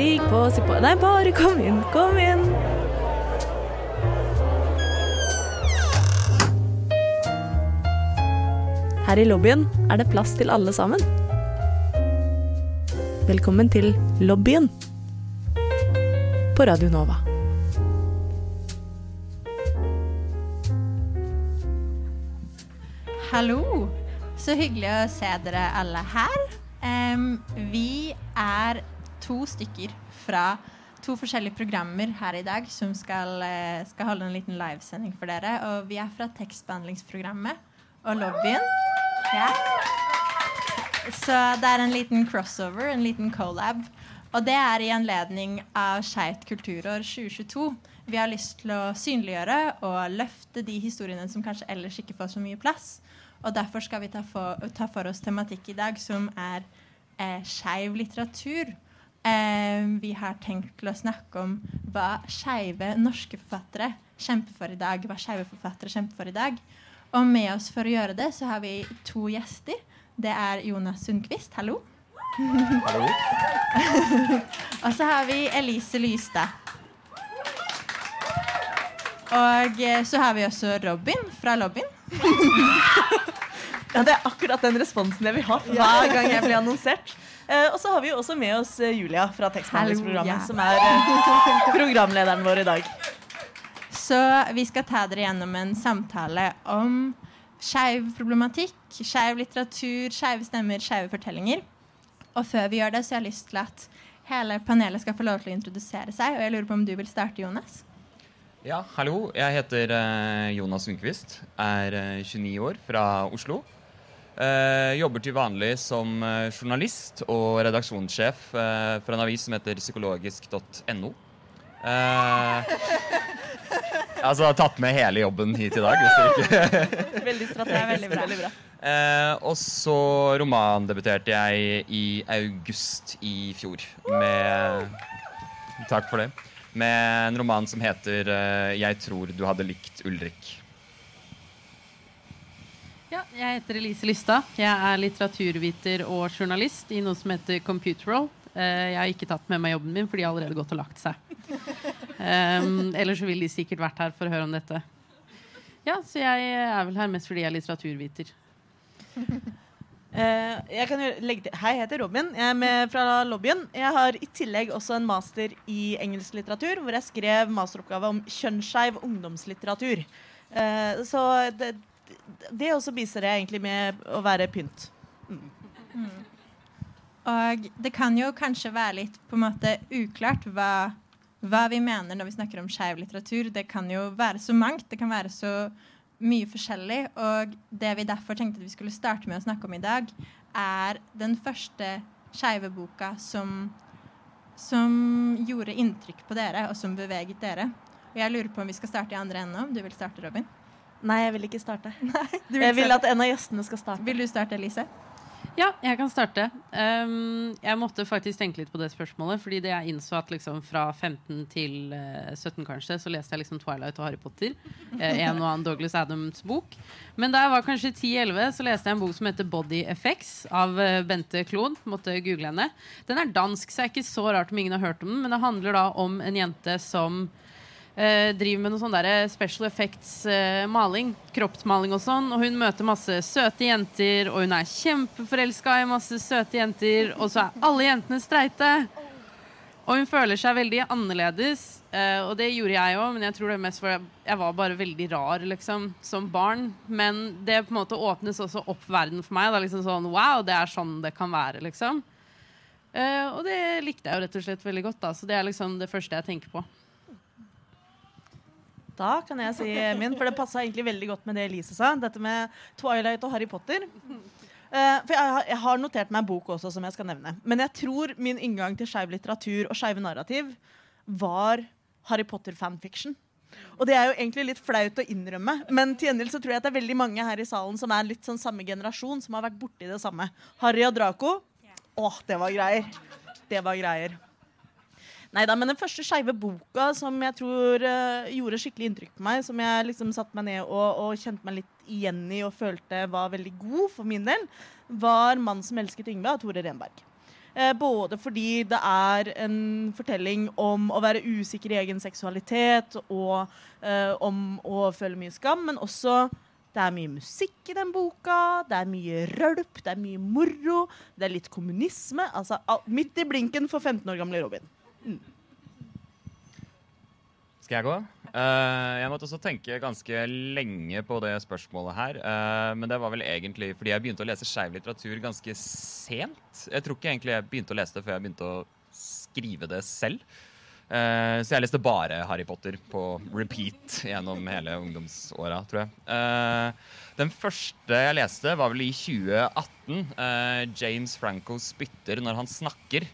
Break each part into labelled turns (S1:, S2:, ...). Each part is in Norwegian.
S1: Stig på, si på Nei, bare kom inn, kom inn. Her i lobbyen er det plass til alle sammen. Velkommen til lobbyen på Radio Nova.
S2: Hallo! Så hyggelig å se dere alle her. Um, vi er to stykker fra to forskjellige programmer her i dag som skal, eh, skal holde en liten livesending for dere. Og vi er fra tekstbehandlingsprogrammet og lobbyen. Ja. Så det er en liten crossover, en liten collab. Og det er i anledning av Skeivt kulturår 2022. Vi har lyst til å synliggjøre og løfte de historiene som kanskje ellers ikke får så mye plass. Og derfor skal vi ta for, ta for oss tematikk i dag som er eh, skeiv litteratur. Eh, vi har tenkt til å snakke om hva skeive norske forfattere kjemper for i dag. Hva skeive forfattere kjemper for i dag. Og med oss for å gjøre det, så har vi to gjester. Det er Jonas Sundquist. Hallo.
S3: Hallo.
S2: Og så har vi Elise Lystad. Og eh, så har vi også Robin fra Lobbyen.
S1: Ja, Det er akkurat den responsen jeg vil ha hver gang jeg blir annonsert. Uh, og så har vi jo også med oss eh, Julia fra Tekstbehandlingsprogrammet,
S2: ja.
S1: som er uh, programlederen vår i dag.
S2: Så vi skal ta dere gjennom en samtale om skeiv problematikk, skeiv litteratur, skeive stemmer, skeive fortellinger. Og før vi gjør det, så har jeg lyst til at hele panelet skal få lov til å introdusere seg. Og jeg lurer på om du vil starte, Jonas?
S3: Ja, hallo. Jeg heter Jonas Sundquist. Er eh, 29 år, fra Oslo. Eh, jobber til vanlig som eh, journalist og redaksjonssjef eh, for en avis som heter psykologisk.no. Eh, altså har tatt med hele jobben hit i dag. Hvis dere ikke
S1: Veldig strategisk. veldig bra.
S3: Eh, og så romandebuterte jeg i august i fjor med Takk for det. Med en roman som heter 'Jeg tror du hadde likt Ulrik'.
S4: Ja, jeg heter Elise Lystad. Jeg er litteraturviter og journalist i noe som heter Computerroll. Eh, jeg har ikke tatt med meg jobben min, for de har allerede gått og lagt seg. Um, ellers så ville de sikkert vært her for å høre om dette. Ja, så jeg er vel her mest fordi jeg er litteraturviter.
S1: Uh, jeg kan jo legge til Hei, jeg heter Robin. Jeg er med fra lobbyen. Jeg har i tillegg også en master i engelsk litteratur, hvor jeg skrev masteroppgave om kjønnsskeiv ungdomslitteratur. Uh, så det, det også viser jeg egentlig med å være pynt.
S2: Og det kan jo kanskje være litt på en måte uklart hva, hva vi mener når vi snakker om skeiv litteratur. Det kan jo være så mangt. Det kan være så mye forskjellig. Og det vi derfor tenkte at vi skulle starte med å snakke om i dag, er den første skeive boka som, som gjorde inntrykk på dere, og som beveget dere. Og jeg lurer på om vi skal starte i andre enden. Om du vil starte, Robin?
S1: Nei, jeg vil ikke starte.
S2: Du
S1: Jeg vil at en av gjestene skal starte.
S2: Vil du starte, Elise?
S4: Ja, jeg kan starte. Um, jeg måtte faktisk tenke litt på det spørsmålet. Fordi det jeg innså at liksom fra 15 til uh, 17 kanskje, så leste jeg liksom Twilight og Harry Potter. Uh, en og annen Douglas Adams bok. Men da jeg var kanskje 10-11, så leste jeg en bok som heter Body Effects av uh, Bente Klon. Måtte google henne. Den er dansk, så det er ikke så rart om ingen har hørt om den. Men det handler da om en jente som eh, driver med noe sånn der special effects-maling. kroppsmaling og sånn. Og hun møter masse søte jenter, og hun er kjempeforelska i masse søte jenter. Og så er alle jentene streite. Og hun føler seg veldig annerledes. eh, og det gjorde jeg òg, men jeg tror det er mest fordi jeg, var bare veldig rar liksom, som barn. Men det på en måte åpnes også opp verden for meg. Da, liksom sånn, wow, det er sånn det kan være, liksom. Eh, og det likte jeg jo rett og slett veldig godt. Da, så det er liksom det første jeg tenker på.
S1: Da kan jeg si min, for det passa egentlig veldig godt med det Elise sa. Dette med Twilight og Harry Potter. Uh, for jeg har, jeg har notert meg en bok også som jeg skal nevne. Men jeg tror min inngang til skeiv litteratur og skeive narrativ var Harry Potter-fanfiction. Og det er jo egentlig litt flaut å innrømme, men til gjengjeld så tror jeg at det er veldig mange her i salen som er litt sånn samme generasjon, som har vært borti det samme. Harry og Draco. Åh, det var greier. Det var greier. Nei da, men den første skeive boka som jeg tror uh, gjorde skikkelig inntrykk på meg, som jeg liksom satte meg ned og, og kjente meg litt igjen i og følte var veldig god for min del, var 'Mannen som elsket Yngve' av Tore Renberg. Eh, både fordi det er en fortelling om å være usikker i egen seksualitet og eh, om å føle mye skam, men også det er mye musikk i den boka, det er mye rølp, det er mye moro, det er litt kommunisme. Altså midt i blinken for 15 år gamle Robin.
S3: Skal jeg gå? Uh, jeg måtte også tenke ganske lenge på det spørsmålet her. Uh, men det var vel egentlig fordi jeg begynte å lese skeiv litteratur ganske sent. Jeg tror ikke egentlig jeg begynte å lese det før jeg begynte å skrive det selv. Uh, så jeg leste bare Harry Potter på repeat gjennom hele ungdomsåra, tror jeg. Den første jeg leste, var vel i 2018. eh, James Franco spytter når han snakker.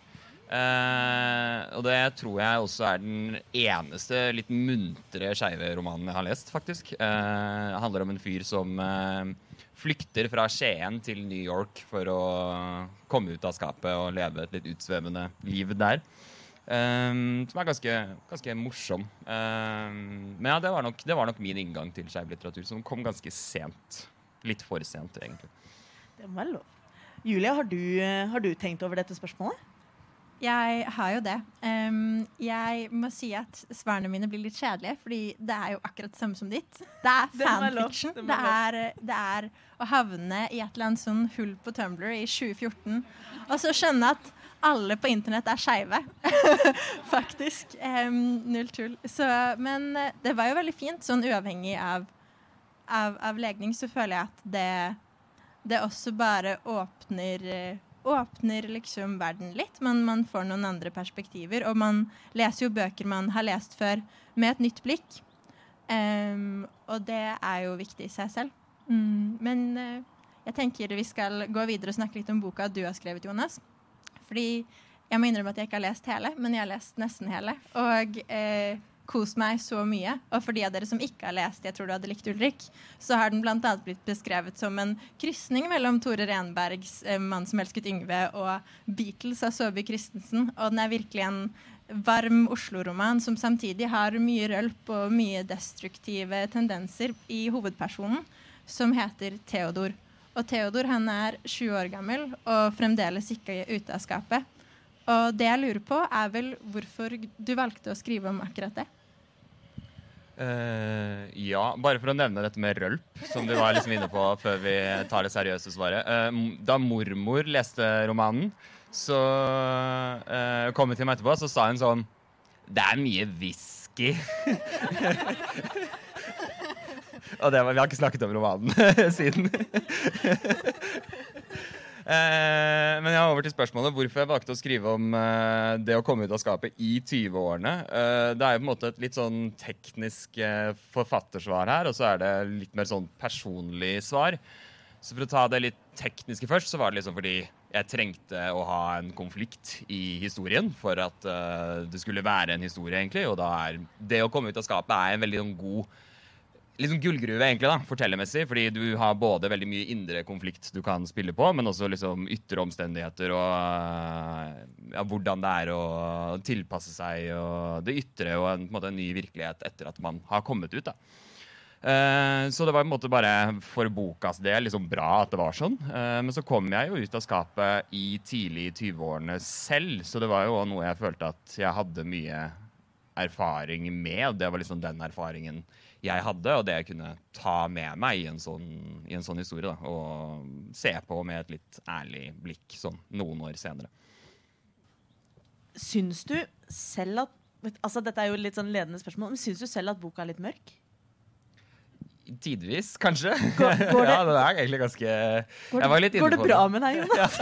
S3: Eh, og det tror jeg også er den eneste litt muntre skeive romanen jeg har lest, faktisk. Uh, det handler om en fyr som uh, flykter fra Skien til New York for å komme ut av skapet og leve et litt utsvevende liv der. Eh, som er ganske, ganske morsom. Eh, men ja, det var, nok, det var nok min inngang til skeiv litteratur, som kom ganske sent. Litt for sent, egentlig.
S1: Det må være lov. Julia, har du, eh, har du tenkt over dette spørsmålet?
S2: Jeg har jo det. Um, jeg må si at svarene mine blir litt kjedelige, fordi det er jo akkurat det samme som ditt. Det er fanfiction.
S1: Det
S2: Det, er, det er å havne i et eller annet sånn hull på Tumblr i 2014, og så skjønne at alle på internett er skeive. Faktisk. Um, null tull. Så, men eh, det var jo veldig fint, sånn uavhengig av, av, av legning, så føler jeg at det det også bare åpner eh, åpner liksom verden litt. men man får noen andre perspektiver. Og man leser jo bøker man har lest før, med et nytt blikk. Um, og det er jo viktig i seg selv. Mm, men uh, jeg tenker vi skal gå videre og snakke litt om boka du har skrevet, Jonas. Fordi jeg må innrømme at jeg ikke har lest hele, men jeg har lest nesten hele. Og eh, kost meg så mye. Og for de av dere som ikke har lest Jeg tror du hadde likt Ulrik, så har den bl.a. blitt beskrevet som en krysning mellom Tore Renbergs eh, 'Mann som elsket Yngve' og Beatles av Saabye Christensen. Og den er virkelig en varm Oslo-roman som samtidig har mye rølp og mye destruktive tendenser i hovedpersonen, som heter Theodor. Og Theodor han er sju år gammel og fremdeles ikke ute av skapet. Og det jeg lurer på, er vel hvorfor du valgte å skrive om akkurat det.
S3: Eh, ja, bare for å nevne dette med rølp, som du var liksom inne på før vi tar det seriøse svaret. Uh, da mormor leste romanen, så uh, kom hun til meg etterpå, så sa hun sånn Det er mye whisky. Og det var, vi har ikke snakket om romanen siden. Eh, men jeg er over til spørsmålet hvorfor jeg valgte å skrive om eh, det å komme ut av skapet i 20-årene. Eh, det er jo på en måte et litt sånn teknisk forfattersvar her, og så er det litt mer sånn personlig svar. Så for å ta det litt tekniske først, så var det liksom fordi jeg trengte å ha en konflikt i historien for at det skulle være en historie, egentlig. Og da er det å komme ut av skapet er en veldig sånn god sånn gullgruve, egentlig, da, fortellermessig. Fordi du har både veldig mye indre konflikt du kan spille på, men også liksom ytre omstendigheter og øh, ja, hvordan det er å tilpasse seg og det ytre og en, en, måte, en ny virkelighet etter at man har kommet ut. da. Eh, så det var på en måte bare for bokas del liksom bra at det var sånn. Eh, men så kom jeg jo ut av skapet i tidlig 20-årene selv, så det var jo noe jeg følte at jeg hadde mye erfaring med. Det var liksom den erfaringen jeg hadde, og det jeg kunne ta med meg i en sånn, i en sånn historie. Da, og se på med et litt ærlig blikk sånn noen år senere.
S1: Syns du selv at altså Dette er jo litt sånn ledende spørsmål, men syns du selv at boka er litt mørk?
S3: Tidvis, kanskje.
S1: Går- går det-
S3: ja, det er egentlig ganske
S1: Går
S3: Jeg var litt
S1: det, går det bra med deg, Jonas?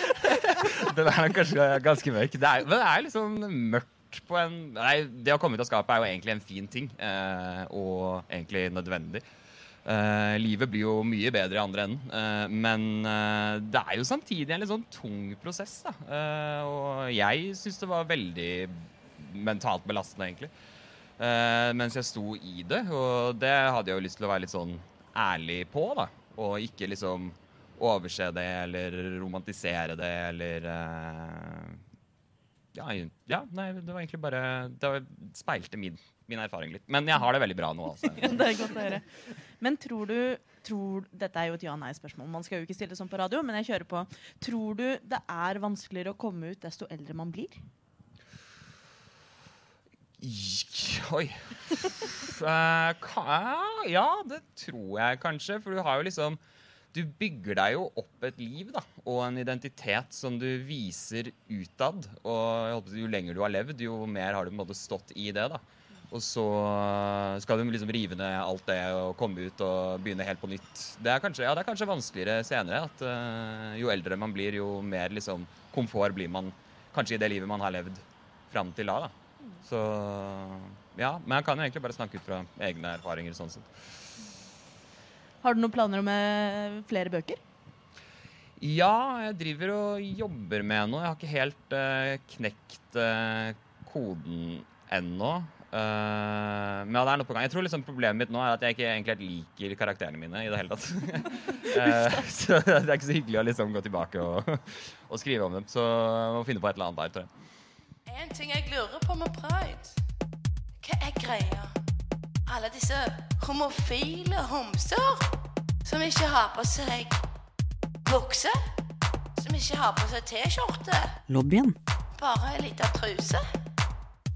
S3: Den er kanskje ganske mørk. Det er, men det er liksom mørkt på en Nei, det å komme ut av skapet er jo egentlig en fin ting. Eh, og egentlig nødvendig. Eh, livet blir jo mye bedre i andre enden. Eh, men eh, det er jo samtidig en litt sånn tung prosess, da. Eh, og jeg syns det var veldig mentalt belastende, egentlig. Eh, mens jeg sto i det. Og det hadde jeg jo lyst til å være litt sånn ærlig på, da. Og ikke liksom overse det eller romantisere det eller ja, ja, nei, det var egentlig bare Det speilte min, min erfaring litt. Men jeg har det veldig bra nå, altså.
S1: Det er godt å høre. Men tror du tror, Dette er jo et ja-nei-spørsmål. Man skal jo ikke stille sånn på radio, men jeg kjører på. Tror du det er vanskeligere å komme ut desto eldre man blir?
S3: Oi. uh, ja, det tror jeg kanskje. For du har jo liksom Du bygger deg jo opp et liv da, og en identitet som du viser utad. Og jeg jo lenger du har levd, jo mer har du på en måte stått i det. da. Og så skal du liksom rive ned alt det og komme ut og begynne helt på nytt. Det er kanskje, ja, det er kanskje vanskeligere senere. at uh, Jo eldre man blir, jo mer liksom, komfort blir man kanskje i det livet man har levd fram til da. da. Så ja, Men jeg kan jo egentlig bare snakke ut fra egne erfaringer. sånn sett.
S1: Har du noen planer om eh, flere bøker?
S3: Ja, jeg driver og jobber med noe. Jeg har ikke helt uh, knekt uh, koden ennå. Uh, men ja, det er noe på gang. Jeg tror liksom problemet mitt nå er at jeg ikke egentlig helt liker karakterene mine i det hele tatt. uh, så det er ikke så hyggelig å liksom gå tilbake og, og skrive om dem. Så jeg må finne på et eller annet der, tror jeg.
S5: En ting jeg lurer på med pride. Hva er greia? Alle disse homofile homser som ikke har på seg bukse, som ikke har på seg T-skjorte,
S6: Lobbyen
S5: bare ei lita truse.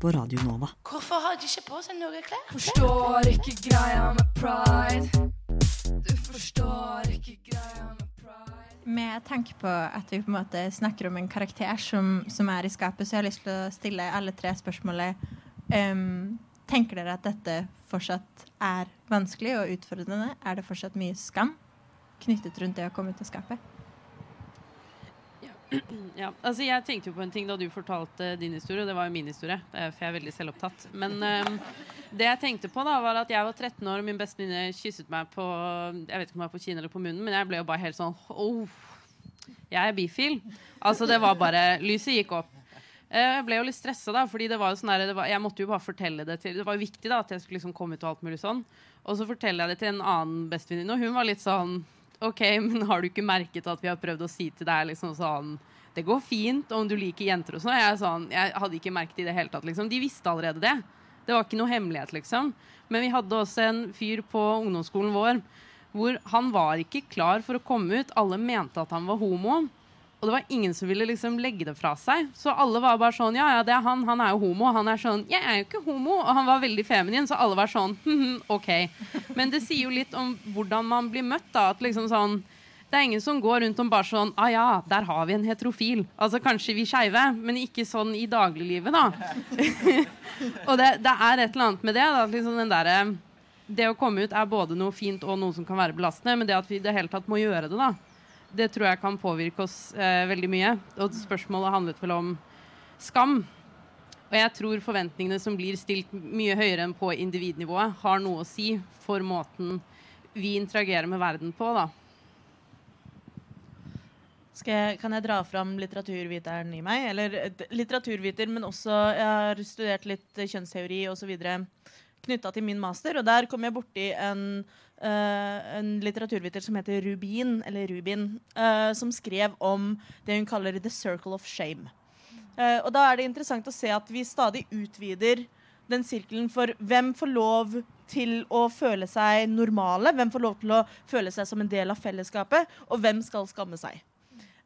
S6: på Radio Nova.
S5: Hvorfor har de ikke på seg noe klær?
S7: Forstår ikke greia med pride. Du forstår ikke greia med pride.
S2: Med tanke på at vi på en måte snakker om en karakter som, som er i skapet, så jeg har lyst til å stille alle tre spørsmålet. Um, tenker dere at dette fortsatt er vanskelig og utfordrende? Er det fortsatt mye skam knyttet rundt det å komme ut av skapet?
S4: Ja, altså jeg tenkte jo på en ting da du fortalte din historie. Det var jo min historie, er- for jeg er veldig selvopptatt. Men um, det jeg tenkte på, da var at jeg var 13 år, og min beste venninne kysset meg på Jeg vet ikke om det var på kinnet eller på munnen, men jeg ble jo bare helt sånn oh, Jeg er bifil. Altså, det var bare Lyset gikk opp. Eh, Jeg ble jo litt stressa, da, fordi det var jo sånn der, var, jeg måtte jo bare fortelle det til Det var jo viktig da, at jeg skulle liksom komme ut og alt mulig sånn. Og så forteller jeg det til en annen bestevenninne, og hun var litt sånn OK, men har du ikke merket at vi har prøvd å si til deg liksom sånn Det går fint om du liker jenter og sånn. Jeg, sånn, jeg hadde ikke merket det i det hele tatt. Liksom. De visste allerede det. Det var ikke noe hemmelighet, liksom. Men vi hadde også en fyr på ungdomsskolen vår hvor han var ikke klar for å komme ut. Alle mente at han var homo. Og det var ingen som ville liksom legge det fra seg. Så alle var bare sånn Ja, ja, det er han. Han er jo homo. Og han er sånn Jeg er jo ikke homo. Og han var veldig feminin, så alle var sånn «Mhm, OK. Men det sier jo litt om hvordan man blir møtt, da. At liksom sånn det er ingen som går rundt om bare sånn Ah ja, der har vi en heterofil. Altså kanskje vi skeive, men ikke sånn i dagliglivet, da. og det, det er et eller annet med det. At liksom den derre Det å komme ut er både noe fint og noe som kan være belastende, men det at vi i det hele tatt må gjøre det, da, det tror jeg kan påvirke oss eh, veldig mye. Og spørsmålet handlet vel om skam. Og jeg tror forventningene som blir stilt mye høyere enn på individnivået, har noe å si for måten vi interagerer med verden på, da.
S1: Jeg, kan jeg dra fram litteraturviteren i meg? Eller eh, litteraturviter, men også Jeg har studert litt kjønnsteori osv. knytta til min master, og der kom jeg borti en, en litteraturviter som heter Rubin, eller Rubin, eh, som skrev om det hun kaller 'the circle of shame'. Eh, og da er det interessant å se at vi stadig utvider den sirkelen for hvem får lov til å føle seg normale, hvem får lov til å føle seg som en del av fellesskapet, og hvem skal skamme seg.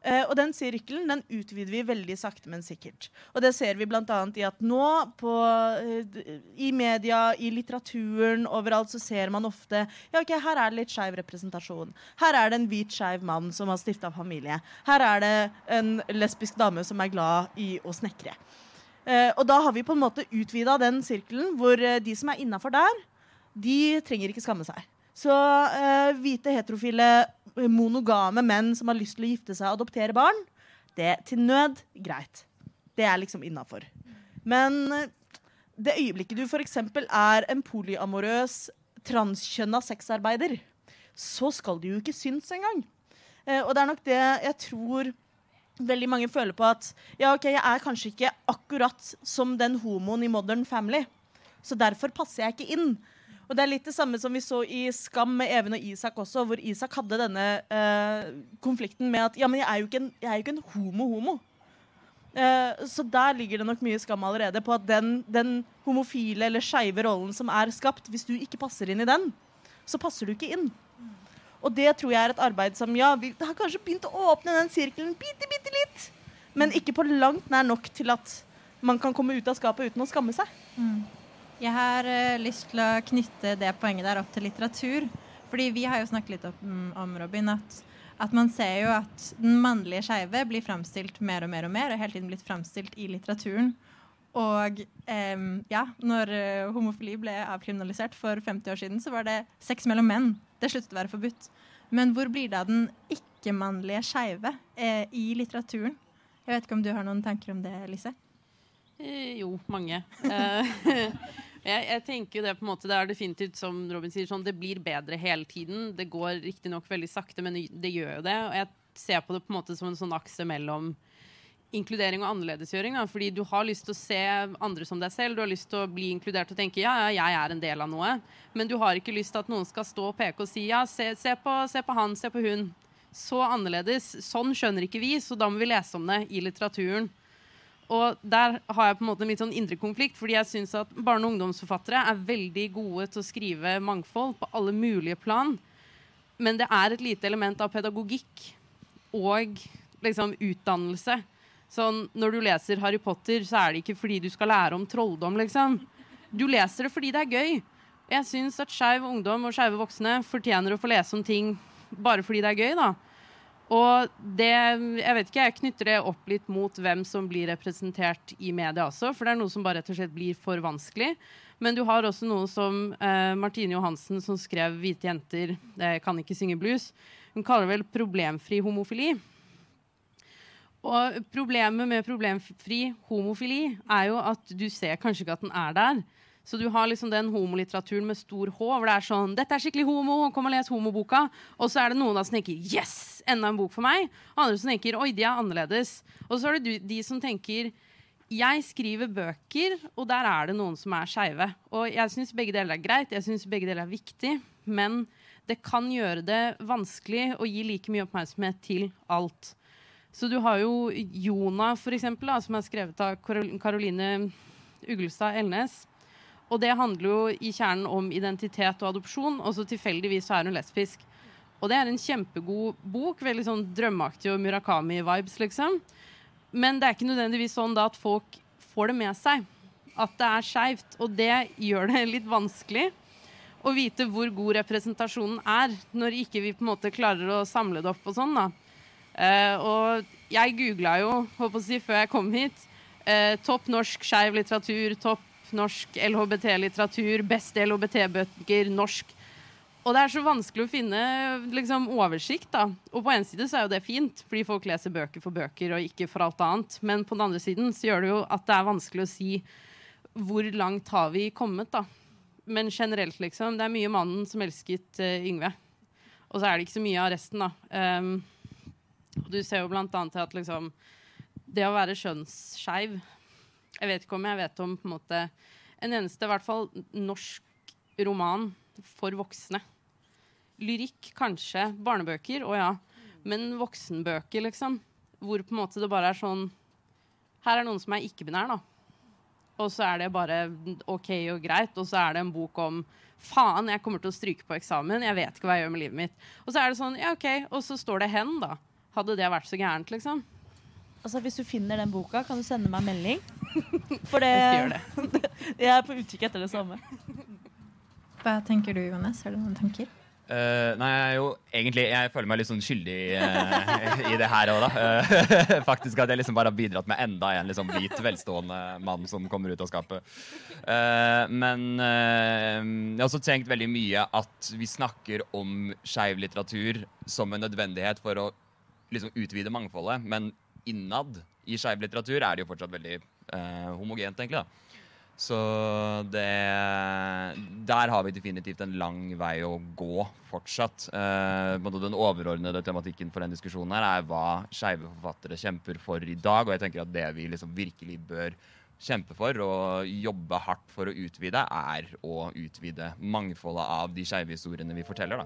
S1: Eh, og den sirkelen den utvider vi veldig sakte, men sikkert. Og det ser vi bl.a. i at nå på, eh, i media, i litteraturen, overalt så ser man ofte ja, ok, her er det litt skeiv representasjon. Her er det en hvit skeiv mann som har stifta familie. Her er det en lesbisk dame som er glad i å snekre. Eh, og da har vi på en måte utvida den sirkelen hvor de som er innafor der, de trenger ikke skamme seg. Så eh, hvite, heterofile, monogame menn som har lyst til å gifte seg og adoptere barn, det til nød greit. Det er liksom innafor. Men eh, det øyeblikket du f.eks. er en polyamorøs, transkjønna sexarbeider, så skal du jo ikke synes engang. Eh, og det er nok det jeg tror veldig mange føler på at ja, ok, jeg er kanskje ikke akkurat som den homoen i Modern Family, så derfor passer jeg ikke inn. Og det er litt det samme som vi så i Skam med Even og Isak også, hvor Isak hadde denne eh, konflikten med at ja, men jeg er jo ikke en, jo ikke en homo-homo. Eh, så der ligger det nok mye skam allerede på at den, den homofile eller skeive rollen som er skapt, hvis du ikke passer inn i den, så passer du ikke inn. Og det tror jeg er et arbeid som ja, vi har kanskje begynt å åpne den sirkelen bitte, bitte litt. Men ikke på langt nær nok til at man kan komme ut av skapet uten å skamme seg.
S2: Jeg har uh, lyst til å knytte det poenget der opp til litteratur. Fordi vi har jo snakket litt om, om Robin, at, at man ser jo at den mannlige skeive blir framstilt mer og mer og mer, og hele tiden blitt framstilt i litteraturen. Og um, ja, når uh, homofili ble avkriminalisert for 50 år siden, så var det sex mellom menn. Det sluttet å være forbudt. Men hvor blir det av den ikke-mannlige skeive eh, i litteraturen? Jeg vet ikke om du har noen tanker om det, Lise?
S4: Eh, jo, mange. Eh, jeg, jeg tenker jo Det på en måte Det er definitivt som Robin sier, sånn, det blir bedre hele tiden. Det går riktignok veldig sakte, men det gjør jo det. Og jeg ser på det på en måte som en sånn akse mellom inkludering og annerledesgjøring. Da. Fordi du har lyst til å se andre som deg selv. Du har lyst til å bli inkludert og tenke ja, ja, jeg er en del av noe. Men du har ikke lyst til at noen skal stå og peke og si ja, se, se, på, se på han, se på hun. Så annerledes. Sånn skjønner ikke vi, så da må vi lese om det i litteraturen. Og der har jeg på en måte en litt sånn indre konflikt, fordi jeg syns at barne- og ungdomsforfattere er veldig gode til å skrive mangfold på alle mulige plan. Men det er et lite element av pedagogikk og liksom utdannelse. Sånn, når du leser Harry Potter, så er det ikke fordi du skal lære om trolldom, liksom. Du leser det fordi det er gøy. Jeg syns at skeiv ungdom og skeive voksne fortjener å få lese om ting bare fordi det er gøy, da. Og det, jeg vet ikke, jeg knytter det opp litt mot hvem som blir representert i media også, for det er noe som bare rett og slett blir for vanskelig. Men du har også noe som eh, Martine Johansen, som skrev 'Hvite jenter eh, kan ikke synge blues'. Hun kaller det vel 'problemfri homofili'. Og problemet med problemfri homofili er jo at du ser kanskje ikke at den er der. Så du har liksom den homolitteraturen med stor H, hvor det er sånn 'Dette er skikkelig homo, kom og les homoboka.' Og så er det noen da som tenker 'Yes! Enda en bok for meg.' Og andre som tenker 'Oi, de er annerledes'. Og så er det de som tenker 'Jeg skriver bøker, og der er det noen som er skeive'. Og jeg syns begge deler er greit, jeg syns begge deler er viktig, men det kan gjøre det vanskelig å gi like mye oppmerksomhet til alt. Så du har jo Jona, for eksempel, som er skrevet av Karol- Karoline Uglestad Elnes. Og det handler jo i kjernen om identitet og adopsjon, og så tilfeldigvis så er hun lesbisk. Og det er en kjempegod bok. Veldig sånn drømmeaktig og Murakami-vibes, liksom. Men det er ikke nødvendigvis sånn da at folk får det med seg. At det er skeivt. Og det gjør det litt vanskelig å vite hvor god representasjonen er, når ikke vi på en måte klarer å samle det opp og sånn, da. Uh, og jeg googla jo, håper å si, før jeg kom hit, Uh, topp norsk skeiv litteratur, topp norsk LHBT-litteratur, beste LHBT-bøker, norsk. Og det er så vanskelig å finne liksom, oversikt. da. Og på en side så er jo det fint, fordi folk leser bøker for bøker og ikke for alt annet. Men på den andre siden så gjør det jo at det er vanskelig å si hvor langt har vi kommet, da. Men generelt, liksom. Det er mye mannen som elsket uh, Yngve. Og så er det ikke så mye av resten, da. Um, du ser jo blant annet til at liksom Det å være kjønnsskeiv Jeg vet ikke om jeg vet om på en måte en eneste, i hvert fall norsk roman for voksne. Lyrikk, kanskje. Barnebøker, å ja. Men voksenbøker, liksom. Hvor på en måte det bare er sånn Her er noen som er ikke-binær, da. Og så er det bare OK og greit. Og så er det en bok om Faen, jeg kommer til å stryke på eksamen. Jeg vet ikke hva jeg gjør med livet mitt. Og så er det sånn, ja OK. Og så står det hen, da. Hadde det vært så gærent, liksom?
S1: Altså, hvis du finner den boka, kan du sende meg melding. For det,
S4: Jeg skal gjøre det.
S1: jeg er på utkikk etter det samme.
S2: Hva tenker du, Jonas? Har du noen tanker?
S3: Uh, nei, jeg jo egentlig Jeg føler meg litt sånn skyldig uh, i det her òg, da. Uh, faktisk at jeg liksom bare har bidratt med enda en liksom hvit, velstående mann som kommer ut av skapet. Eh, men eh, jeg har også tenkt veldig mye at vi snakker om skeiv litteratur som en nødvendighet for å liksom utvide mangfoldet, men innad i skeiv litteratur er det jo fortsatt veldig eh, homogent, egentlig. da. Så det Der har vi definitivt en lang vei å gå fortsatt. Eh, den overordnede tematikken for den diskusjonen her er hva skeive forfattere kjemper for i dag. Og jeg tenker at det vi liksom virkelig bør kjempe for og jobbe hardt for å utvide, er å utvide mangfoldet av de skeive historiene vi forteller. da.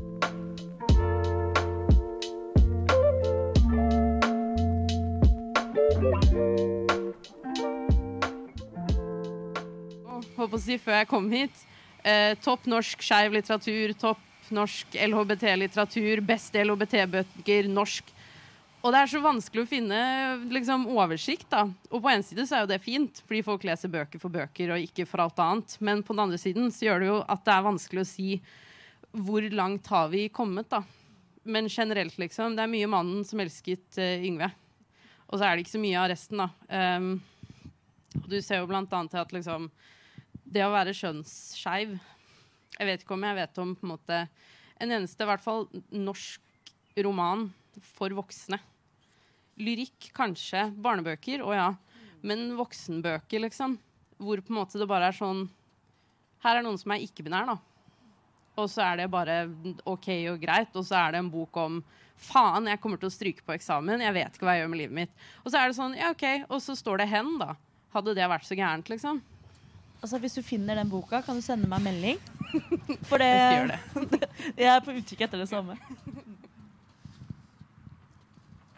S4: Å si før jeg kom hit. Eh, topp norsk skeiv litteratur, topp norsk LHBT-litteratur, beste LHBT-bøker, norsk. Og det er så vanskelig å finne liksom, oversikt. da. Og på en side så er jo det fint, fordi folk leser bøker for bøker og ikke for alt annet. Men på den andre siden så gjør det jo at det er vanskelig å si hvor langt har vi kommet, da. Men generelt, liksom. Det er mye mannen som elsket uh, Yngve. Og så er det ikke så mye av resten, da. Um, du ser jo blant annet til at liksom det å være kjønnsskeiv Jeg vet ikke om jeg vet om på en måte en eneste, i hvert fall norsk roman for voksne. Lyrikk, kanskje. Barnebøker, å ja. Men voksenbøker, liksom. Hvor på en måte det bare er sånn Her er noen som er ikke-binær, da. Og så er det bare OK og greit. Og så er det en bok om Faen, jeg kommer til å stryke på eksamen. Jeg vet ikke hva jeg gjør med livet mitt. Og så er det sånn, ja OK. Og så står det hen, da. Hadde det vært så gærent, liksom?
S1: Altså, hvis du finner den boka, kan du sende meg melding. For det,
S4: Jeg det.
S1: jeg er på utkikk etter det samme.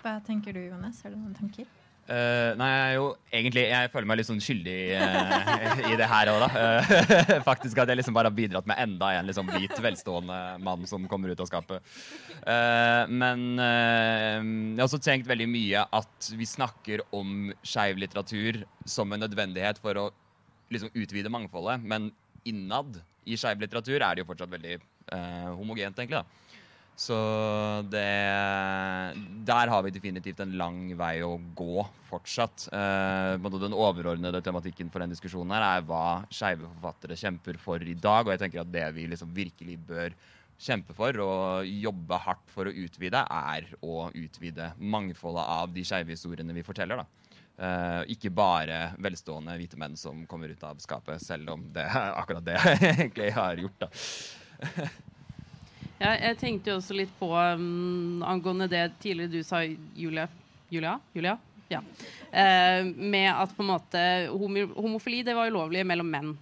S2: Hva tenker du, Jonas? Har du noen tanker?
S3: Uh, nei, jeg er jo egentlig Jeg føler meg litt sånn skyldig uh, i det her òg, da. Uh, faktisk at jeg liksom bare har bidratt med enda en liksom hvit, velstående mann som kommer ut av skapet. Eh, men eh, jeg har også tenkt veldig mye at vi snakker om skeiv litteratur som en nødvendighet for å liksom utvide mangfoldet, men innad i skeiv litteratur er det jo fortsatt veldig eh, homogent, egentlig. da. Så det Der har vi definitivt en lang vei å gå fortsatt. Eh, den overordnede tematikken for den diskusjonen her er hva skeive forfattere kjemper for i dag. Og jeg tenker at det vi liksom virkelig bør kjempe for og jobbe hardt for å utvide, er å utvide mangfoldet av de skeive historiene vi forteller. da. Eh, ikke bare velstående hvite menn som kommer ut av skapet, selv om det er akkurat det jeg egentlig har gjort. da.
S4: Ja, jeg tenkte jo også litt på um, angående det tidligere du sa, Julia. Julia? Julia? Ja. Uh, med at på en måte homo homofili det var ulovlig mellom menn.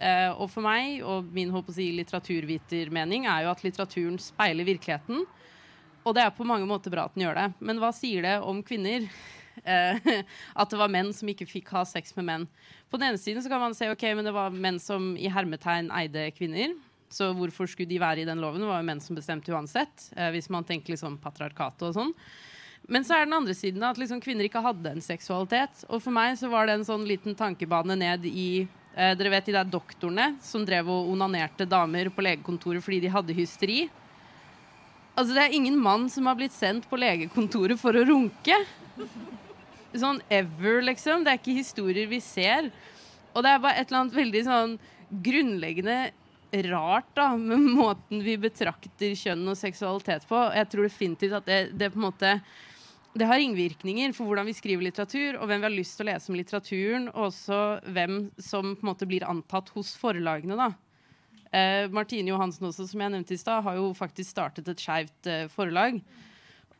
S4: Uh, og for meg, og min håper å si, litteraturvitermening, er jo at litteraturen speiler virkeligheten. Og det er på mange måter bra at den gjør det. Men hva sier det om kvinner? At det var menn som ikke fikk ha sex med menn. På den ene siden så kan man se ok, men det var menn som i hermetegn eide kvinner. Så hvorfor skulle de være i den loven? Det var jo menn som bestemte uansett. Eh, hvis man tenker liksom patriarkatet og sånn. Men så er den andre siden at liksom kvinner ikke hadde en seksualitet. Og for meg så var det en sånn liten tankebane ned i eh, Dere vet de der doktorene som drev og onanerte damer på legekontoret fordi de hadde hysteri? Altså Det er ingen mann som har blitt sendt på legekontoret for å runke. Sånn ever, liksom. Det er ikke historier vi ser. Og det er bare et eller annet veldig sånn grunnleggende rart da, med måten vi betrakter kjønn og seksualitet på. Jeg tror definitivt at det, det på en måte det har ringvirkninger for hvordan vi skriver litteratur, og hvem vi har lyst til å lese om litteraturen, og også hvem som på en måte blir antatt hos forlagene. da. Eh, Martine Johansen også, som jeg nevnte i stad, har jo faktisk startet et skeivt eh, forlag.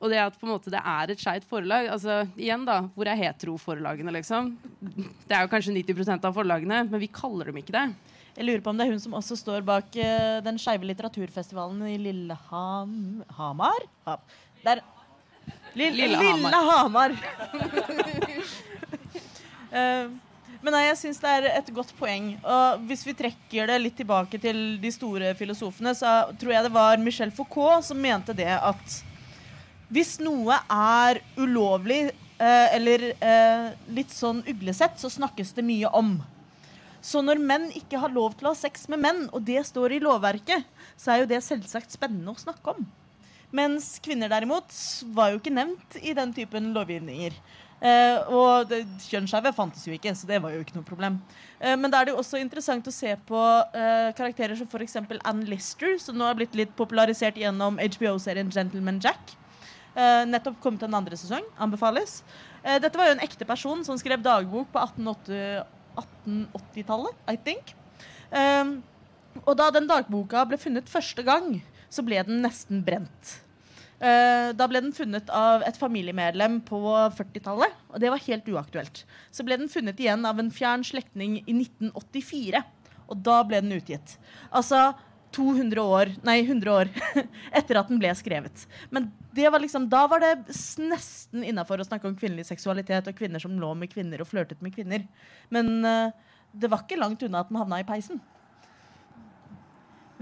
S4: Og det at på en måte det er et skeivt forlag altså igjen da, Hvor er heteroforlagene, liksom? Det er jo kanskje 90% av forlagene, men vi kaller dem ikke det.
S1: Jeg lurer på om det er hun som også står bak uh, den skeive litteraturfestivalen i Lillehamar? Hamar? Ha. Der. Lille.
S4: Lillehammer.
S1: Eh, men nei, jeg syns det er et godt poeng. Og hvis vi trekker det litt tilbake til de store filosofene, så tror jeg det var Michel Foucault som mente det at hvis noe er ulovlig eh, eller eh, litt sånn uglesett, så snakkes det mye om. Så når menn ikke har lov til å ha sex med menn, og det står i lovverket, så er jo det selvsagt spennende å snakke om. Mens kvinner derimot var jo ikke nevnt i den typen lovgivninger. Eh, og kjønnsskeive fantes jo ikke, så det var jo ikke noe problem. Eh, men da er det jo også interessant å se på eh, karakterer som f.eks. Ann Lister, som nå har blitt litt popularisert gjennom HBO-serien Gentleman Jack. Eh, nettopp kommet en andre sesong. Anbefales. Eh, dette var jo en ekte person som skrev dagbok på 1880-tallet, I think. Eh, og da den dagboka ble funnet første gang, så ble den nesten brent. Da ble den funnet av et familiemedlem på 40-tallet, og det var helt uaktuelt. Så ble den funnet igjen av en fjern slektning i 1984, og da ble den utgitt. Altså 200 år, nei 100 år etter at den ble skrevet. Men det var liksom, da var det nesten innafor å snakke om kvinnelig seksualitet og kvinner som lå med kvinner og flørtet med kvinner. Men uh, det var ikke langt unna at den havna i peisen.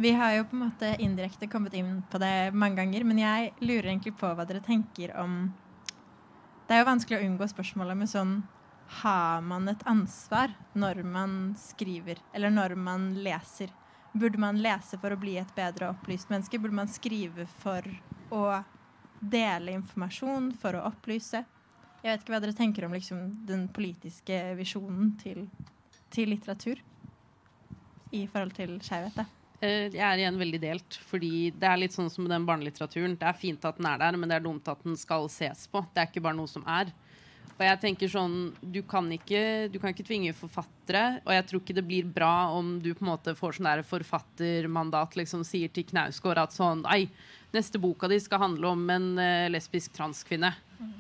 S2: Vi har jo på en måte indirekte kommet inn på det mange ganger, men jeg lurer egentlig på hva dere tenker om Det er jo vanskelig å unngå spørsmålet med sånn Har man et ansvar når man skriver, eller når man leser? Burde man lese for å bli et bedre opplyst menneske? Burde man skrive for å dele informasjon, for å opplyse? Jeg vet ikke hva dere tenker om liksom, den politiske visjonen til, til litteratur i forhold til skeivhet.
S4: Eh, Jeg er igjen veldig delt, fordi det er litt sånn som den barnelitteraturen. Det er fint at den er der, men det er dumt at den skal ses på. Det er ikke bare noe som er. Og jeg tenker sånn, du kan ikke, du kan ikke tvinge forfattere, og jeg tror ikke det blir bra om du på en måte får sånn der forfattermandat, liksom sier til Knausgård at sånn, nei, neste boka di skal handle om en uh, lesbisk transkvinne.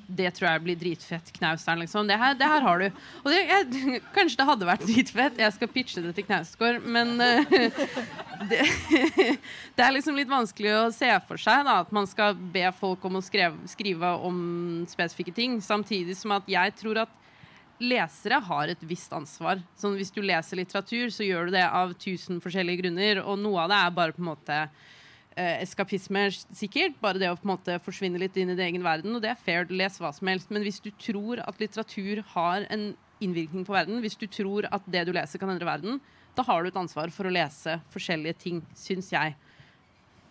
S4: Det tror jeg blir dritfett, Knauseren, liksom. Det her, det her har du. Det, jeg, kanskje det hadde vært dritfett, jeg skal pitche det til Knausgård, men uh, det, det er liksom litt vanskelig å se for seg da, at man skal be folk om å skrive, skrive om spesifikke ting, samtidig som at jeg tror at lesere har et visst ansvar. Sånn, hvis du leser litteratur, så gjør du det av tusen forskjellige grunner, og noe av det er bare på en måte eskapisme, sikkert. Bare det å på en måte forsvinne litt inn i din egen verden. Og det er fair, les hva som helst. Men hvis du tror at litteratur har en innvirkning på verden, hvis du tror at det du leser, kan endre verden, da har du et ansvar for å lese forskjellige ting, syns jeg,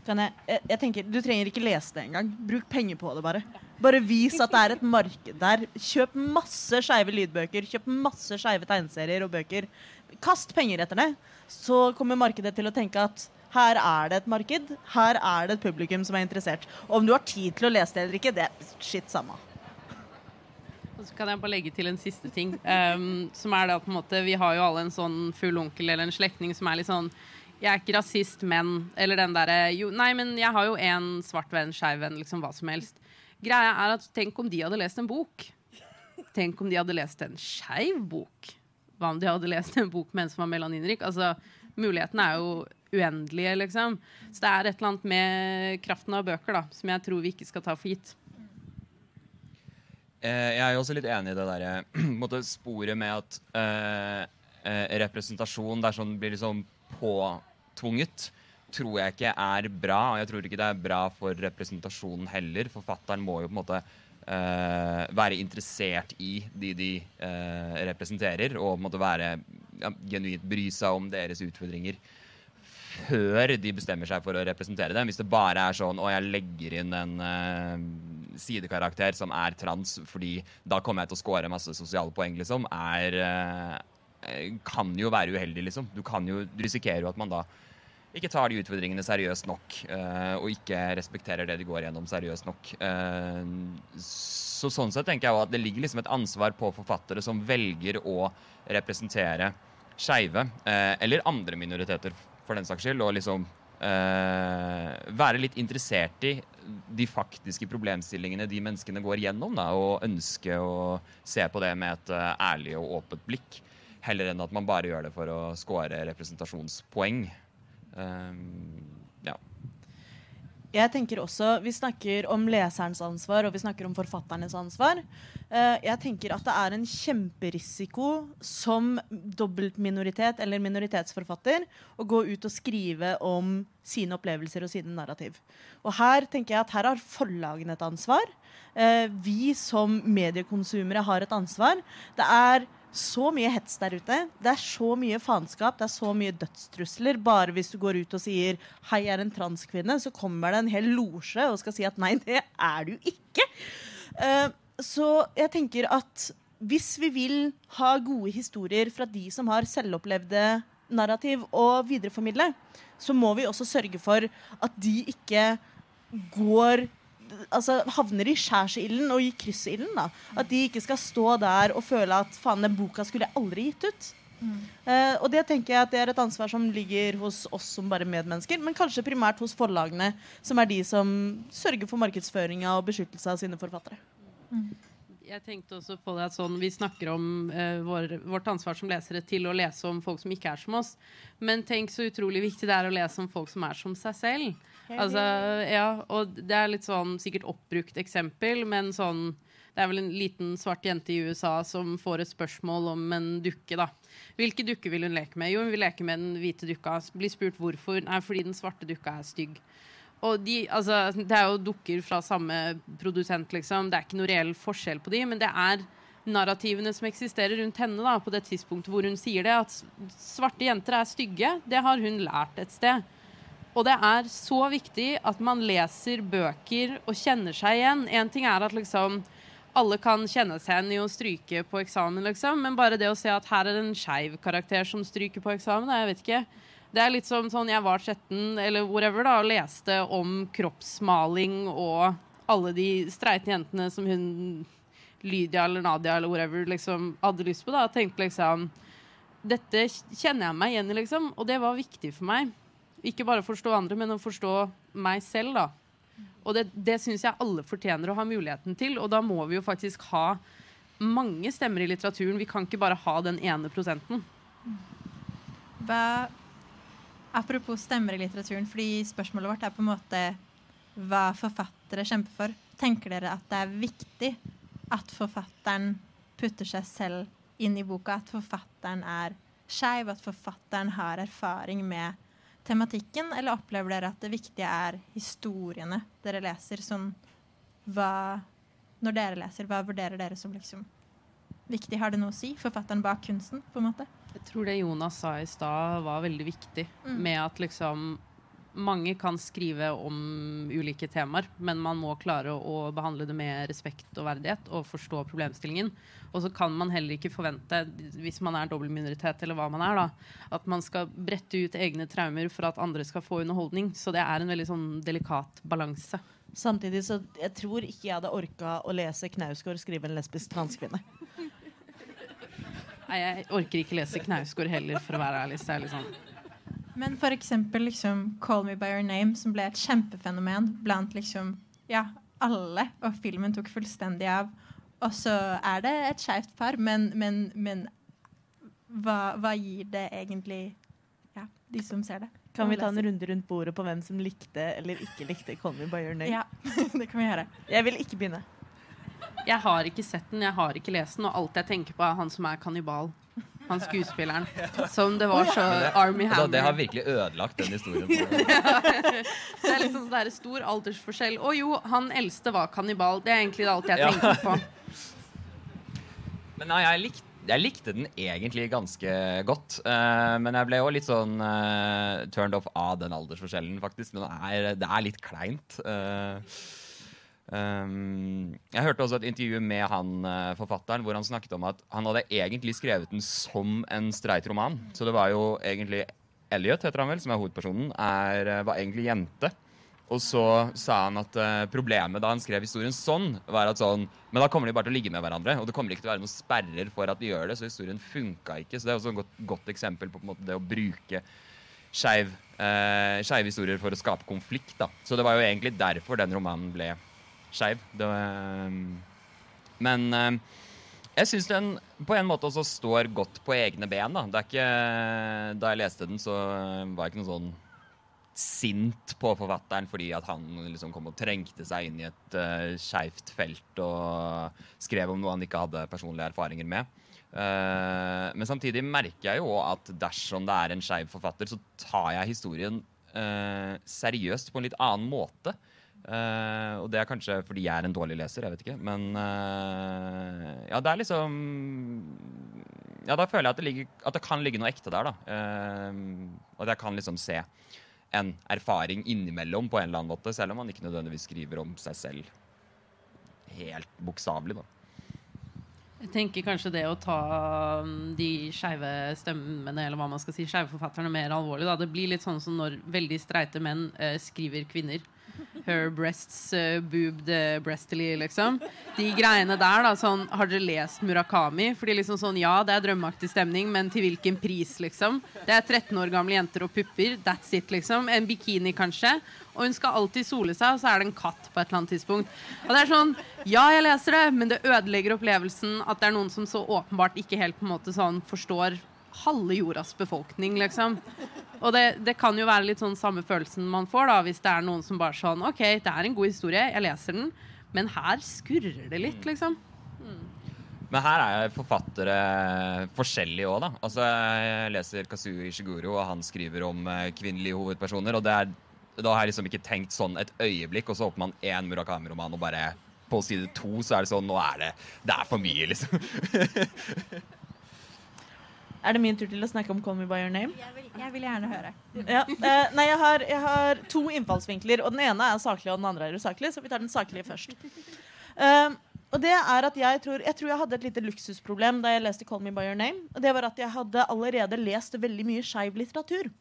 S1: jeg, jeg tenker, Du trenger ikke lese det engang. Bruk penger på det, bare. Bare vis at det er et marked der. Kjøp masse skeive lydbøker, kjøp masse skeive tegneserier og bøker. Kast penger etter det. Så kommer markedet til å tenke at her er det et marked, her er det et publikum som er interessert. Og om du har tid til å lese det eller ikke, det er skitt samme.
S4: Og så kan jeg bare legge til en siste ting. Um, som er at på en måte, Vi har jo alle en sånn full onkel eller en slektning som er litt sånn Jeg er ikke rasist, men Eller den derre jo, Nei, men jeg har jo en svart venn, skeiv venn, liksom hva som helst. Greia er at tenk om de hadde lest en bok. Tenk om de hadde lest en skeiv bok. Hva om de hadde lest en bok med en som var melaninrik? Altså, Mulighetene er jo uendelige, liksom. Så det er et eller annet med kraften av bøker da, som jeg tror vi ikke skal ta for gitt.
S3: Eh, jeg er jo også litt enig i det der, måte sporet med at eh, eh, representasjon der sånn blir liksom påtvunget, tror jeg ikke er bra. Og jeg tror ikke det er bra for representasjonen heller. Forfatteren må jo på en måte eh, være interessert i de de eh, representerer, og på en måte være ja, genuint bry seg om deres utfordringer før de bestemmer seg for å representere dem. Hvis det bare er sånn og jeg legger inn en uh, sidekarakter som er trans, fordi da kommer jeg til å score masse sosiale poeng, liksom, er uh, Kan jo være uheldig, liksom. Du kan jo du risikerer jo at man da ikke tar de utfordringene seriøst nok, eh, og ikke respekterer det de går gjennom, seriøst nok. Så sånn sett tenker jeg at det ligger liksom et ansvar på forfattere som velger å representere skeive, eller andre minoriteter for den saks skyld, og liksom eh, være litt interessert i de faktiske problemstillingene de menneskene går gjennom, da, og ønske å se på det med et eh, ærlig og åpent blikk, heller enn at man bare gjør det for å score representasjonspoeng. Um.
S1: Jeg tenker også, Vi snakker om leserens ansvar og vi snakker om forfatternes ansvar. Eh, jeg tenker at det er en kjemperisiko som dobbeltminoritet eller minoritetsforfatter å gå ut og skrive om sine opplevelser og sine narrativ. Og Her tenker jeg at her har forlagene et ansvar. Eh, vi som mediekonsumere har et ansvar. Det er så mye hets der ute. Det er så mye faenskap, det er så mye dødstrusler. Bare hvis du går ut og sier 'hei, jeg er en transkvinne', så kommer det en hel losje og skal si at nei, det er du ikke. Uh, så jeg tenker at hvis vi vil ha gode historier fra de som har selvopplevde narrativ å videreformidle, så må vi også sørge for at de ikke går altså, havner i skjærsilden og i kryssilden. da. At de ikke skal stå der og føle at faen, den boka skulle jeg aldri gitt ut. Eh, og det tenker jeg at det er et ansvar som ligger hos oss som bare medmennesker, men kanskje primært hos forlagene, som er de som sørger for markedsføringa og beskyttelse av sine forfattere.
S4: Jeg tenkte også på det at sånn, Vi snakker om eh, vår, vårt ansvar som lesere til å lese om folk som ikke er som oss. Men tenk så utrolig viktig det er å lese om folk som er som seg selv. Altså, ja, og det er litt sånn sikkert oppbrukt eksempel, men sånn Det er vel en liten svart jente i USA som får et spørsmål om en dukke. da. Hvilke dukker vil hun leke med? Jo, hun vil leke med den hvite dukka. Blir spurt hvorfor. Nei, fordi den svarte dukka er stygg. Og de, altså, det er jo dukker fra samme produsent, liksom. Det er ikke noe reell forskjell på de, men det er narrativene som eksisterer rundt henne da, på det tidspunktet hvor hun sier det, at svarte jenter er stygge. Det har hun lært et sted. Og det er så viktig at man leser bøker og kjenner seg igjen. En ting er at liksom alle kan kjenne seg igjen i å stryke på eksamen, liksom, men bare det å se at her er det en skeiv karakter som stryker på eksamen, jeg vet ikke. Det er litt som sånn jeg var 17 eller whatever da, og leste om kroppsmaling og alle de streite jentene som hun Lydia eller Nadia eller whatever liksom hadde lyst på. da, tenkte liksom Dette kjenner jeg meg igjen i, liksom, og det var viktig for meg. Ikke bare å forstå andre, men å forstå meg selv, da. Og det, det syns jeg alle fortjener å ha muligheten til, og da må vi jo faktisk ha mange stemmer i litteraturen. Vi kan ikke bare ha den ene prosenten.
S2: Hva, apropos stemmer i litteraturen, fordi spørsmålet vårt er på en måte hva forfattere kjemper for. Tenker dere at det er viktig at forfatteren putter seg selv inn i boka? At forfatteren er skeiv? At forfatteren har erfaring med tematikken? Eller opplever dere at det viktige er historiene dere leser? Sånn hva Når dere leser, hva vurderer dere som liksom viktig? Har det noe å si? Forfatteren bak kunsten, på en måte?
S4: Jeg tror det Jonas sa i stad, var veldig viktig.
S2: Mm.
S4: Med at liksom mange kan skrive om ulike temaer, men man må klare å behandle det med respekt og verdighet og forstå problemstillingen. Og så kan man heller ikke forvente, hvis man er dobbeltminoritet eller hva man er, da, at man skal brette ut egne traumer for at andre skal få underholdning. Så det er en veldig sånn delikat balanse.
S1: Samtidig så jeg tror ikke jeg hadde orka å lese Knausgård skrive en lesbisk transkvinne.
S4: Nei, jeg orker ikke lese Knausgård heller, for å være ærlig. Så er sånn
S2: Men for eksempel liksom Call Me By Your Name, som ble et kjempefenomen blant liksom ja, alle, og filmen tok fullstendig av. Og så er det et skeivt par, men, men, men hva, hva gir det egentlig ja, de som ser det?
S1: Kan vi ta en runde rundt bordet på hvem som likte eller ikke likte Call Me By Your Name?
S2: Ja, det kan vi gjøre.
S1: Jeg vil ikke begynne.
S4: Jeg har ikke sett den, jeg har ikke lest den, og alt jeg tenker på, er han som er kannibal. Han skuespilleren. Som det var så Army
S3: Altså, det har virkelig ødelagt den historien.
S4: Det er liksom sånn stor aldersforskjell. Å jo, han eldste var kannibal. Det er egentlig alt jeg tenker på.
S3: Men nei, jeg, likte jeg likte den egentlig ganske godt. Uh, men jeg ble jo litt sånn uh, turned off av den aldersforskjellen, faktisk. Men det er, det er litt kleint. eh. Um, jeg hørte også et intervju med han uh, forfatteren hvor han snakket om at han hadde egentlig skrevet den som en streit roman. Så det var jo egentlig Elliot, heter han vel, som er hovedpersonen, er, eh, var egentlig jente. Og så sa han at uh, problemet da han skrev historien sånn, var at sånn Men da kommer de bare til å ligge med hverandre, og det kommer ikke til å være noen sperrer for at de gjør det, så historien funka ikke. Så det er også et godt, godt eksempel på, på måte, det å bruke skeive uh, historier for å skape konflikt. da. Så det var jo egentlig derfor den romanen ble skeiv. Det var, eh, Men eh, jeg syns den på en måte også står godt på egne ben. Da, det er ikke, da jeg leste den, så var jeg ikke noe sånn sint på forfatteren fordi at han liksom kom og trengte seg inn i et uh, skeivt felt og skrev om noe han ikke hadde personlige erfaringer med. Uh, men samtidig merker jeg jo at dersom det er en skeiv forfatter, så tar jeg historien uh, seriøst på en litt annen måte. Eh, og det er kanskje fordi jeg er en dårlig leser, jeg vet ikke. Men uh, ja, det er liksom Ja, da føler jeg at det, ligger, at det kan ligge noe ekte der, da. Uh, at jeg kan liksom se en erfaring innimellom på en eller annen måte, selv om man ikke nødvendigvis skriver om seg selv helt bokstavelig, da.
S4: Jeg tenker kanskje det å ta um, de skeive stemmene, eller hva man skal si, skeive forfatterne mer alvorlig. Da. Det blir litt sånn som når veldig streite menn skriver kvinner. Her breasts uh, boobed uh, breastily, liksom. De greiene der, da. Sånn, har dere lest Murakami? Fordi liksom sånn, Ja, det er drømmeaktig stemning, men til hvilken pris, liksom? Det er 13 år gamle jenter og pupper. That's it, liksom. En bikini, kanskje. Og hun skal alltid sole seg, og så er det en katt på et eller annet tidspunkt. Og det er sånn Ja, jeg leser det, men det ødelegger opplevelsen at det er noen som så åpenbart ikke helt på en måte sånn forstår halve jordas befolkning, liksom. Og det, det kan jo være litt sånn samme følelsen man får da hvis det er noen som bare sånn OK, det er en god historie, jeg leser den, men her skurrer det litt, liksom.
S3: Men her er forfattere forskjellige òg, da. Altså, jeg leser Kazuo Ishiguro, og han skriver om eh, kvinnelige hovedpersoner. Og er, da har jeg liksom ikke tenkt sånn et øyeblikk, og så åpner man én Murakami-roman, og bare på side to så er det sånn Nå er det Det er for mye, liksom.
S1: Er det min tur til å snakke om Call Me By Your Name?
S2: Jeg vil, jeg vil gjerne høre.
S1: Ja, eh, nei, jeg har, jeg har to innfallsvinkler, og den ene er saklig, og den andre er usaklig. Så vi tar den saklige først. Um, og det er at jeg tror, jeg tror jeg hadde et lite luksusproblem da jeg leste Call Me By Your Name. Og det var at jeg hadde allerede lest veldig mye skeiv litteratur.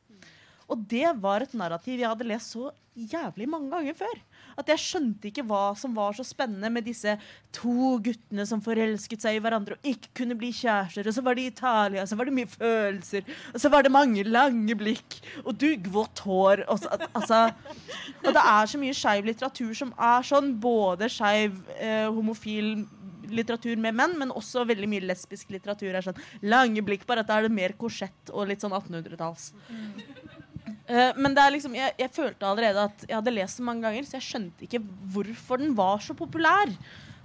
S1: Og det var et narrativ jeg hadde lest så jævlig mange ganger før. At jeg skjønte ikke hva som var så spennende med disse to guttene som forelsket seg i hverandre og ikke kunne bli kjærester. Og så var det Italia, så var det mye følelser, og så var det mange lange blikk og duggvått hår. Og, så, altså, og det er så mye skeiv litteratur som er sånn. Både skeiv, eh, homofil litteratur med menn, men også veldig mye lesbisk litteratur. er sånn Lange blikk, bare at da er det mer korsett og litt sånn 1800-talls. Eh, men det er liksom, jeg, jeg følte allerede at jeg hadde lest den mange ganger, så jeg skjønte ikke hvorfor den var så populær.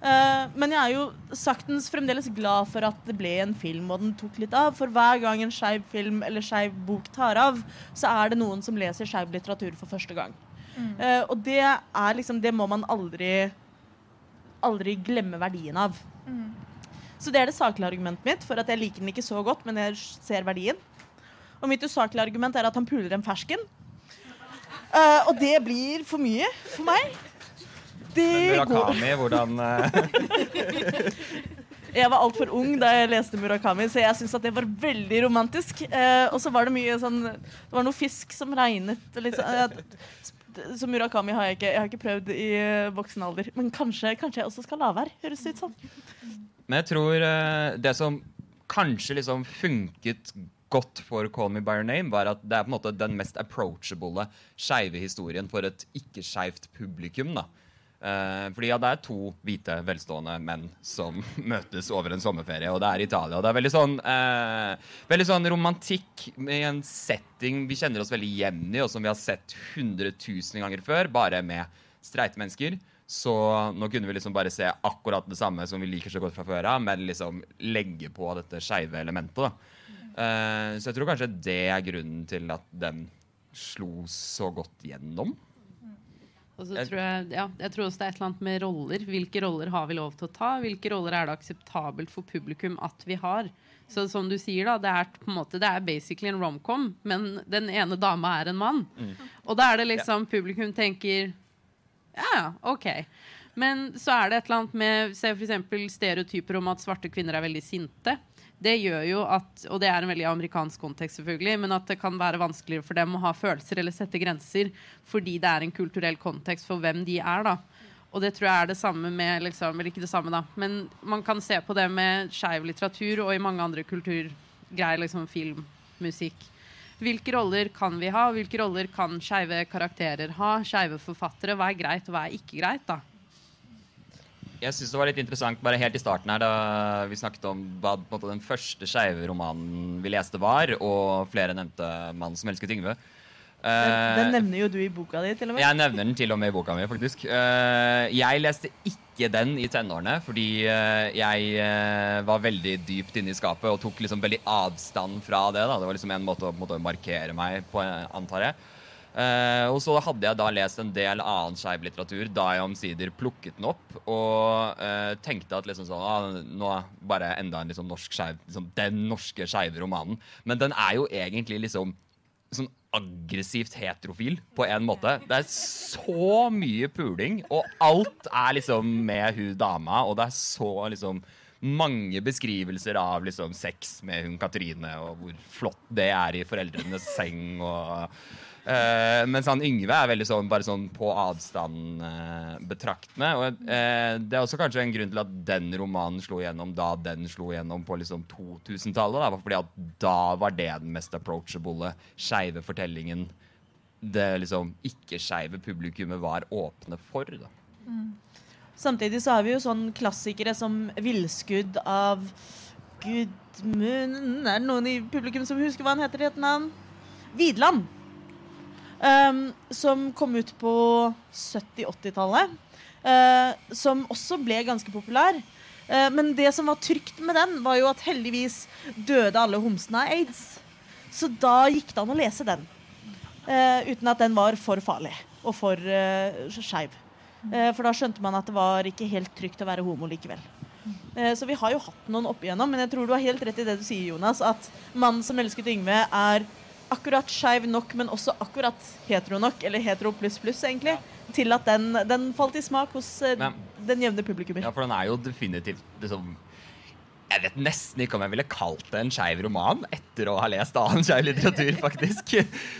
S1: Uh, men jeg er jo saktens fremdeles glad for at det ble en film, og den tok litt av. For hver gang en skeiv film eller skeiv bok tar av, så er det noen som leser skeiv litteratur for første gang. Eh, og det er liksom Det må man aldri aldri glemme verdien av. Så det er det saklige argumentet mitt for at jeg liker den ikke så godt, men jeg ser verdien. Og mitt usaklige argument er at han puler en fersken. Uh, og det blir for mye for meg. Det går
S3: Murakami, hvordan eh,
S1: Jeg var altfor ung da jeg leste Murakami, så jeg syns det var veldig romantisk. Uh, og så var det mye sånn Det var noe fisk som regnet. Liksom. Sånn, så Murakami har jeg ikke Jeg har ikke prøvd i voksen alder. Men kanskje, kanskje jeg også skal la være, høres det ut som.
S3: Men jeg tror uh, det som kanskje liksom funket godt for Call Me By Your Name, var at det er på en måte den mest approachable skeive historien for et ikke-skeivt publikum. da. Eh, fordi ja, det er to hvite, velstående menn som møtes over en sommerferie, og det er Italia. Det er veldig sånn, eh, veldig sånn romantikk i en setting vi kjenner oss veldig igjen i, og som vi har sett 100 000 ganger før, bare med streite mennesker. Så nå kunne vi liksom bare se akkurat det samme som vi liker så godt fra før av, men liksom legge på dette skeive elementet. da. Eh, så jeg tror kanskje det er grunnen til at den slo så godt gjennom.
S4: Og så tror jeg, ja, jeg tror også det er et eller annet med roller. Hvilke roller har vi lov til å ta? Hvilke roller er det akseptabelt for publikum at vi har? Så som du sier, da, det er på en måte, det er basically en romcom, men den ene dama er en mann. Og da er det liksom publikum tenker Ja, ja, OK. Men så er det et eller annet med Se f.eks. stereotyper om at svarte kvinner er veldig sinte. Det gjør jo at, og det er en veldig amerikansk kontekst, selvfølgelig, men at det kan være vanskeligere for dem å ha følelser eller sette grenser fordi det er en kulturell kontekst for hvem de er. da. Og det tror jeg er det samme med liksom, Eller ikke det samme, da, men man kan se på det med skeiv litteratur og i mange andre kulturgreier, liksom film, musikk. Hvilke roller kan vi ha? Hvilke roller kan skeive karakterer ha? Skeive forfattere? Hva er greit, og hva er ikke greit? da?
S3: Jeg synes det var litt interessant bare helt i starten her da vi snakket om hva måte, den første skeive romanen vi leste var, og flere nevnte 'Mannen som elsket Yngve'.
S1: Den,
S3: Eh,
S1: den nevner jo du i boka di, til og med.
S3: Jeg nevner den til og med i boka mi, faktisk. Eh, jeg leste ikke den i tenårene, fordi eh, jeg var veldig dypt inne i skapet og tok liksom veldig avstand fra det. Da. Det var liksom en måte å på en måte, markere meg på, antar jeg. Eh, og så hadde jeg da lest en del annen skeiv litteratur da jeg omsider plukket den opp og uh, tenkte at liksom sånn ah, Nå bare enda en liksom norsk skeiv liksom, Den norske skeive romanen. Men den er jo egentlig liksom sånn aggressivt heterofil på en måte. Det er så mye puling, og alt er liksom med hun dama, og det er så liksom mange beskrivelser av liksom sex med hun Katrine, og hvor flott det er i foreldrenes seng. og eh, mens han Yngve er veldig sånn, bare sånn på avstand uh, betraktende. Og uh, det er også kanskje en grunn til at den romanen slo gjennom da den slo gjennom på liksom 2000-tallet. da, Fordi at da var det den mest approachable skeive fortellingen det liksom ikke-skeive publikummet var åpne for. da.
S1: Samtidig så har vi jo sånn klassikere som 'Villskudd' av Gudmund Er det noen i publikum som husker hva han heter i et navn? Vidland. Um, som kom ut på 70-80-tallet. Uh, som også ble ganske populær. Uh, men det som var trygt med den, var jo at heldigvis døde alle homsene av aids. Så da gikk det an å lese den. Uh, uten at den var for farlig og for uh, skeiv. Eh, For da skjønte man at det var ikke helt trygt å være homo likevel. Eh, Så vi har jo hatt noen opp igjennom, men jeg tror du har helt rett i det du sier, Jonas. At mannen som elsket Yngve, er akkurat skeiv nok, men også akkurat hetero nok, eller hetero pluss pluss, egentlig, til at den, den falt i smak hos eh,
S3: Men-
S1: den jevne publikummer.
S3: Ja, for den er jo definitivt liksom Jeg vet nesten ikke om jeg ville kalt det en skeiv roman etter å ha lest annen skeiv litteratur, faktisk.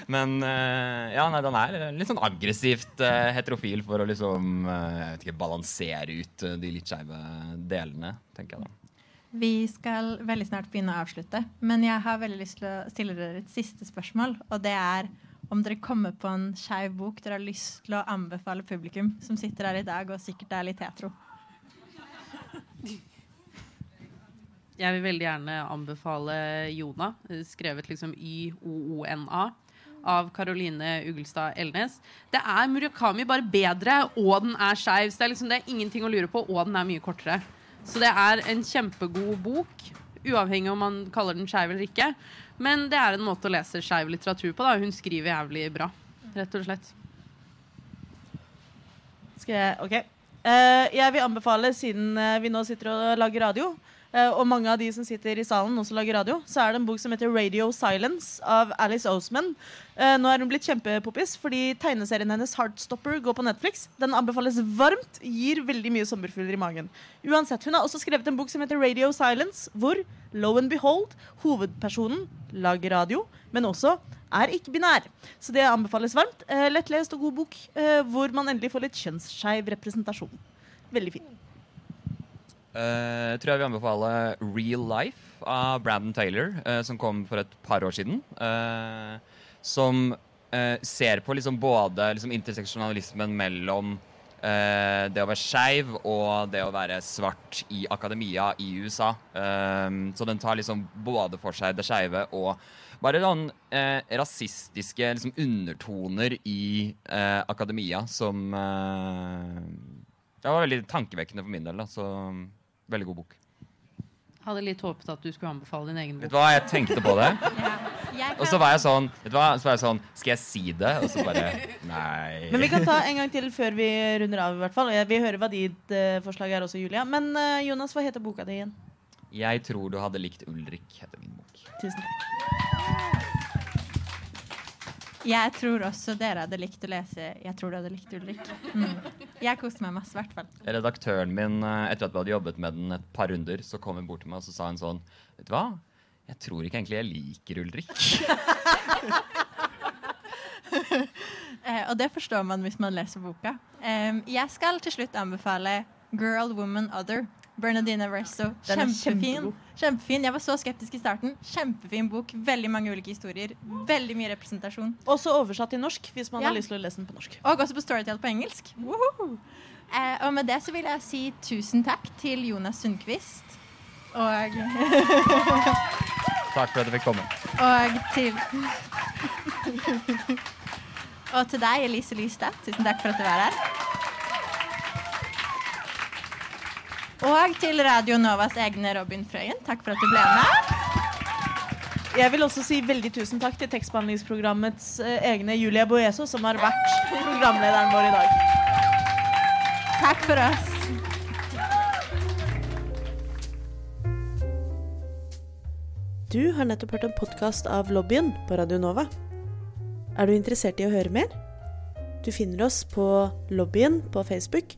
S3: Men eh, ja, nei, den er litt sånn aggressivt eh, heterofil for å liksom jeg vet ikke, balansere ut de litt skeive delene, tenker jeg da.
S2: Vi skal veldig snart begynne å avslutte, men jeg har veldig lyst til å stille dere et siste spørsmål. Og det er om dere kommer på en skeiv bok dere har lyst til å anbefale publikum som sitter her i dag og sikkert er litt hetero.
S4: Jeg vil veldig gjerne anbefale Jona, skrevet liksom Y-O-O-N-A, av Caroline Ugelstad Elnes. Det er Murakami bare bedre, og den er skeiv. Så det liksom, det er ingenting å lure på, og den er mye kortere. Så det er en kjempegod bok, uavhengig om man kaller den skeiv eller ikke. Men det er en måte å lese skeiv litteratur på. da Hun skriver jævlig bra, rett og slett.
S1: Skal jeg, ok. Uh, jeg vil anbefale, siden eh, vi nå sitter og lager radio, og mange av de som sitter i salen også lager radio, så er det en bok som heter Radio Silence av Alice Oseman. Eh, nå er hun blitt kjempepoppis fordi tegneserien hennes Heartstopper går på Netflix. Den anbefales varmt, gir veldig mye sommerfugler i magen. Uansett, Hun har også skrevet en bok som heter Radio Silence, hvor lo and behold, hovedpersonen lager radio, men også er ikke-binær. Så det anbefales varmt. Eh, lettlest og god bok eh, hvor man endelig får litt kjønnsskeiv representasjon. Veldig fin.
S3: Jeg tror jeg vil anbefale Real Life av Brandon Taylor, uh, som kom for et par år siden. Uh, som ser på liksom både liksom interseksjonalismen mellom det å være skeiv og det å være svart i akademia i USA. Så den tar liksom både for seg det skeive og bare sånn rasistiske liksom undertoner i akademia som Det var veldig tankevekkende for min del. Da, så veldig god bok.
S4: Hadde litt håpet at du skulle anbefale din egen bok.
S3: Vet du hva, jeg tenkte på det.
S2: Jeg
S3: Og så var jeg sånn Vet du hva, så var jeg sånn Skal jeg si det? Og så bare Nei.
S1: Men vi kan ta en gang til før vi runder av. i hvert fall Vi hører hva ditt eh, forslag er også, Julia. Men eh, Jonas, hva heter boka di igjen?
S3: Jeg tror du hadde likt Ulrik, heter min bok.
S1: Tusen takk.
S2: Jeg tror også dere hadde likt å lese 'Jeg tror du hadde likt Ulrik'. Mm. Jeg koste meg masse, i hvert fall.
S3: Redaktøren min, eh, etter at vi hadde jobbet med den et par runder, så kom hun bort til meg og så sa hun sånn Vet du hva? Jeg tror ikke egentlig jeg liker Ulrik.
S2: Eh, og det forstår man hvis man leser boka. Eh, jeg skal til slutt anbefale 'Girl, Woman, Other'. Bernadine Verso.
S1: Er
S2: Kjempefin. Kjempefin. Jeg var så skeptisk i starten. Kjempefin bok. Veldig mange ulike historier. Veldig mye representasjon.
S1: Også oversatt til norsk, hvis man
S2: Ja.
S1: har lyst til å lese den på norsk.
S2: Og også på Storytale på engelsk. Eh, og med det så vil jeg si tusen takk til Jonas Sundquist. Og,
S3: Takk for at du fikk komme.
S2: og til Og til deg, Elise Lystad. Tusen takk for at du var her. Og til Radio Novas egne Robin Frøyen. Takk for at du ble med.
S1: Jeg vil også si veldig tusen takk til tekstbehandlingsprogrammets eh, egne Julia Boeso, som har vært programlederen vår i dag.
S2: Takk for oss.
S8: Du har nettopp hørt en podkast av Lobbyen på Radio Nova. Er du interessert i å høre mer? Du finner oss på Lobbyen på Facebook